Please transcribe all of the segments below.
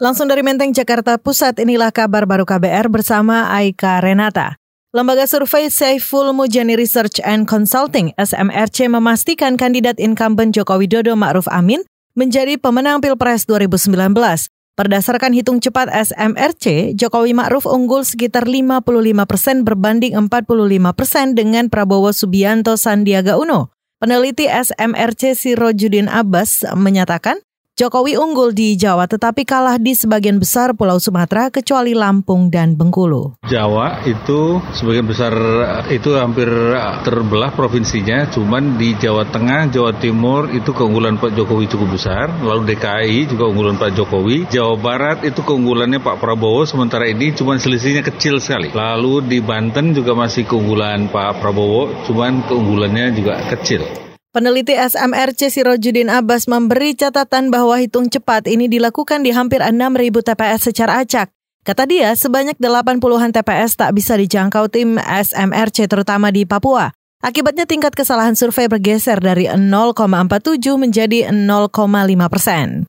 Langsung dari Menteng, Jakarta Pusat, inilah kabar baru KBR bersama Aika Renata. Lembaga survei Saiful Mujani Research and Consulting SMRC memastikan kandidat incumbent Joko Widodo Ma'ruf Amin menjadi pemenang Pilpres 2019. Berdasarkan hitung cepat SMRC, Jokowi Ma'ruf unggul sekitar 55 persen berbanding 45 persen dengan Prabowo Subianto Sandiaga Uno. Peneliti SMRC Sirojudin Abbas menyatakan Jokowi unggul di Jawa tetapi kalah di sebagian besar Pulau Sumatera kecuali Lampung dan Bengkulu. Jawa itu sebagian besar itu hampir terbelah provinsinya, cuman di Jawa Tengah, Jawa Timur itu keunggulan Pak Jokowi cukup besar, lalu DKI juga unggulan Pak Jokowi, Jawa Barat itu keunggulannya Pak Prabowo, sementara ini cuman selisihnya kecil sekali. Lalu di Banten juga masih keunggulan Pak Prabowo, cuman keunggulannya juga kecil. Peneliti SMRC Sirojudin Abbas memberi catatan bahwa hitung cepat ini dilakukan di hampir 6.000 TPS secara acak. Kata dia, sebanyak 80-an TPS tak bisa dijangkau tim SMRC terutama di Papua. Akibatnya tingkat kesalahan survei bergeser dari 0,47 menjadi 0,5 persen.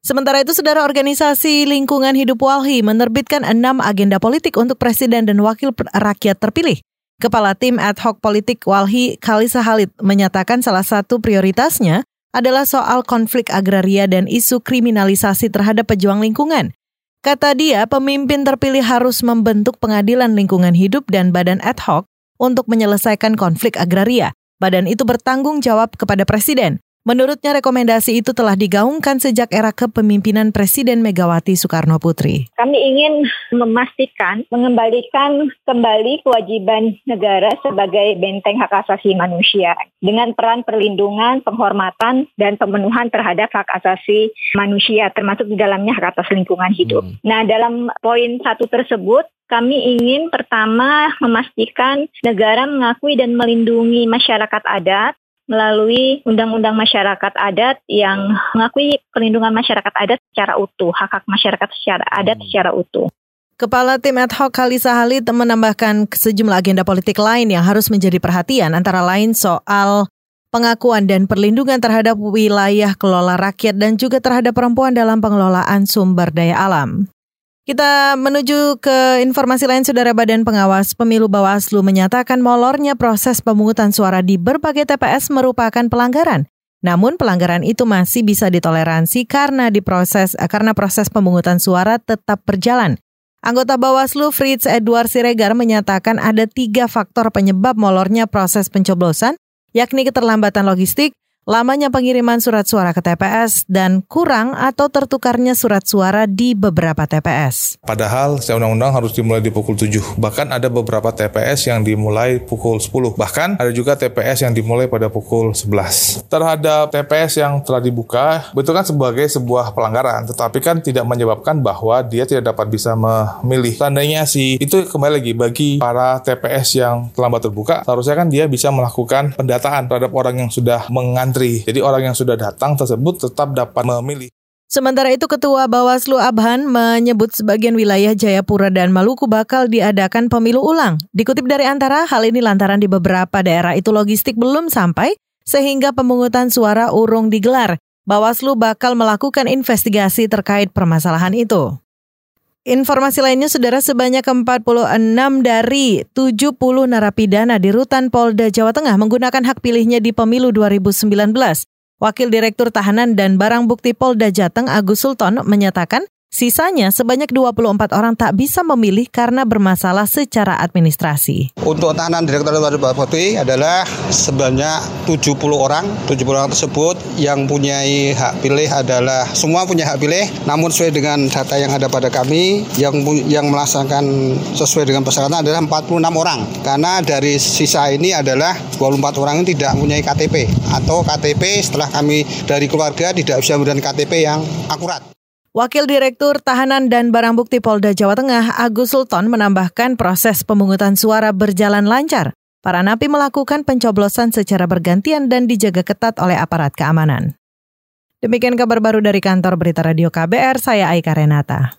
Sementara itu, saudara organisasi lingkungan hidup Walhi menerbitkan enam agenda politik untuk presiden dan wakil rakyat terpilih. Kepala Tim Ad Hoc Politik Walhi Kalisa Halid menyatakan salah satu prioritasnya adalah soal konflik agraria dan isu kriminalisasi terhadap pejuang lingkungan. Kata dia, pemimpin terpilih harus membentuk pengadilan lingkungan hidup dan badan ad hoc untuk menyelesaikan konflik agraria. Badan itu bertanggung jawab kepada presiden. Menurutnya rekomendasi itu telah digaungkan sejak era kepemimpinan Presiden Megawati Soekarno Putri. Kami ingin memastikan mengembalikan kembali kewajiban negara sebagai benteng hak asasi manusia dengan peran perlindungan, penghormatan, dan pemenuhan terhadap hak asasi manusia termasuk di dalamnya hak atas lingkungan hidup. Hmm. Nah, dalam poin satu tersebut kami ingin pertama memastikan negara mengakui dan melindungi masyarakat adat melalui Undang-Undang Masyarakat Adat yang mengakui perlindungan masyarakat adat secara utuh, hak-hak masyarakat secara adat hmm. secara utuh. Kepala Tim Ad Hoc Kalisa Halid menambahkan sejumlah agenda politik lain yang harus menjadi perhatian, antara lain soal pengakuan dan perlindungan terhadap wilayah kelola rakyat dan juga terhadap perempuan dalam pengelolaan sumber daya alam. Kita menuju ke informasi lain, Saudara Badan Pengawas Pemilu Bawaslu menyatakan molornya proses pemungutan suara di berbagai TPS merupakan pelanggaran. Namun pelanggaran itu masih bisa ditoleransi karena diproses karena proses pemungutan suara tetap berjalan. Anggota Bawaslu Fritz Edward Siregar menyatakan ada tiga faktor penyebab molornya proses pencoblosan, yakni keterlambatan logistik, lamanya pengiriman surat suara ke TPS, dan kurang atau tertukarnya surat suara di beberapa TPS. Padahal secara undang-undang harus dimulai di pukul 7. Bahkan ada beberapa TPS yang dimulai pukul 10. Bahkan ada juga TPS yang dimulai pada pukul 11. Terhadap TPS yang telah dibuka, betul kan sebagai sebuah pelanggaran, tetapi kan tidak menyebabkan bahwa dia tidak dapat bisa memilih. Tandanya sih, itu kembali lagi bagi para TPS yang terlambat terbuka, seharusnya kan dia bisa melakukan pendataan terhadap orang yang sudah mengantri antri. Jadi orang yang sudah datang tersebut tetap dapat memilih. Sementara itu Ketua Bawaslu Abhan menyebut sebagian wilayah Jayapura dan Maluku bakal diadakan pemilu ulang. Dikutip dari antara hal ini lantaran di beberapa daerah itu logistik belum sampai sehingga pemungutan suara urung digelar. Bawaslu bakal melakukan investigasi terkait permasalahan itu. Informasi lainnya, saudara sebanyak 46 dari 70 narapidana di Rutan Polda Jawa Tengah menggunakan hak pilihnya di pemilu 2019. Wakil Direktur Tahanan dan Barang Bukti Polda Jateng Agus Sultan menyatakan Sisanya sebanyak 24 orang tak bisa memilih karena bermasalah secara administrasi. Untuk tahanan Direktur Bupati adalah sebanyak 70 orang. 70 orang tersebut yang punya hak pilih adalah semua punya hak pilih, namun sesuai dengan data yang ada pada kami yang yang melaksanakan sesuai dengan persyaratan adalah 46 orang. Karena dari sisa ini adalah 24 orang ini tidak punya KTP atau KTP setelah kami dari keluarga tidak bisa memberikan KTP yang akurat. Wakil Direktur Tahanan dan Barang Bukti Polda Jawa Tengah, Agus Sultan menambahkan proses pemungutan suara berjalan lancar. Para napi melakukan pencoblosan secara bergantian dan dijaga ketat oleh aparat keamanan. Demikian kabar baru dari kantor Berita Radio KBR, saya Aika Renata.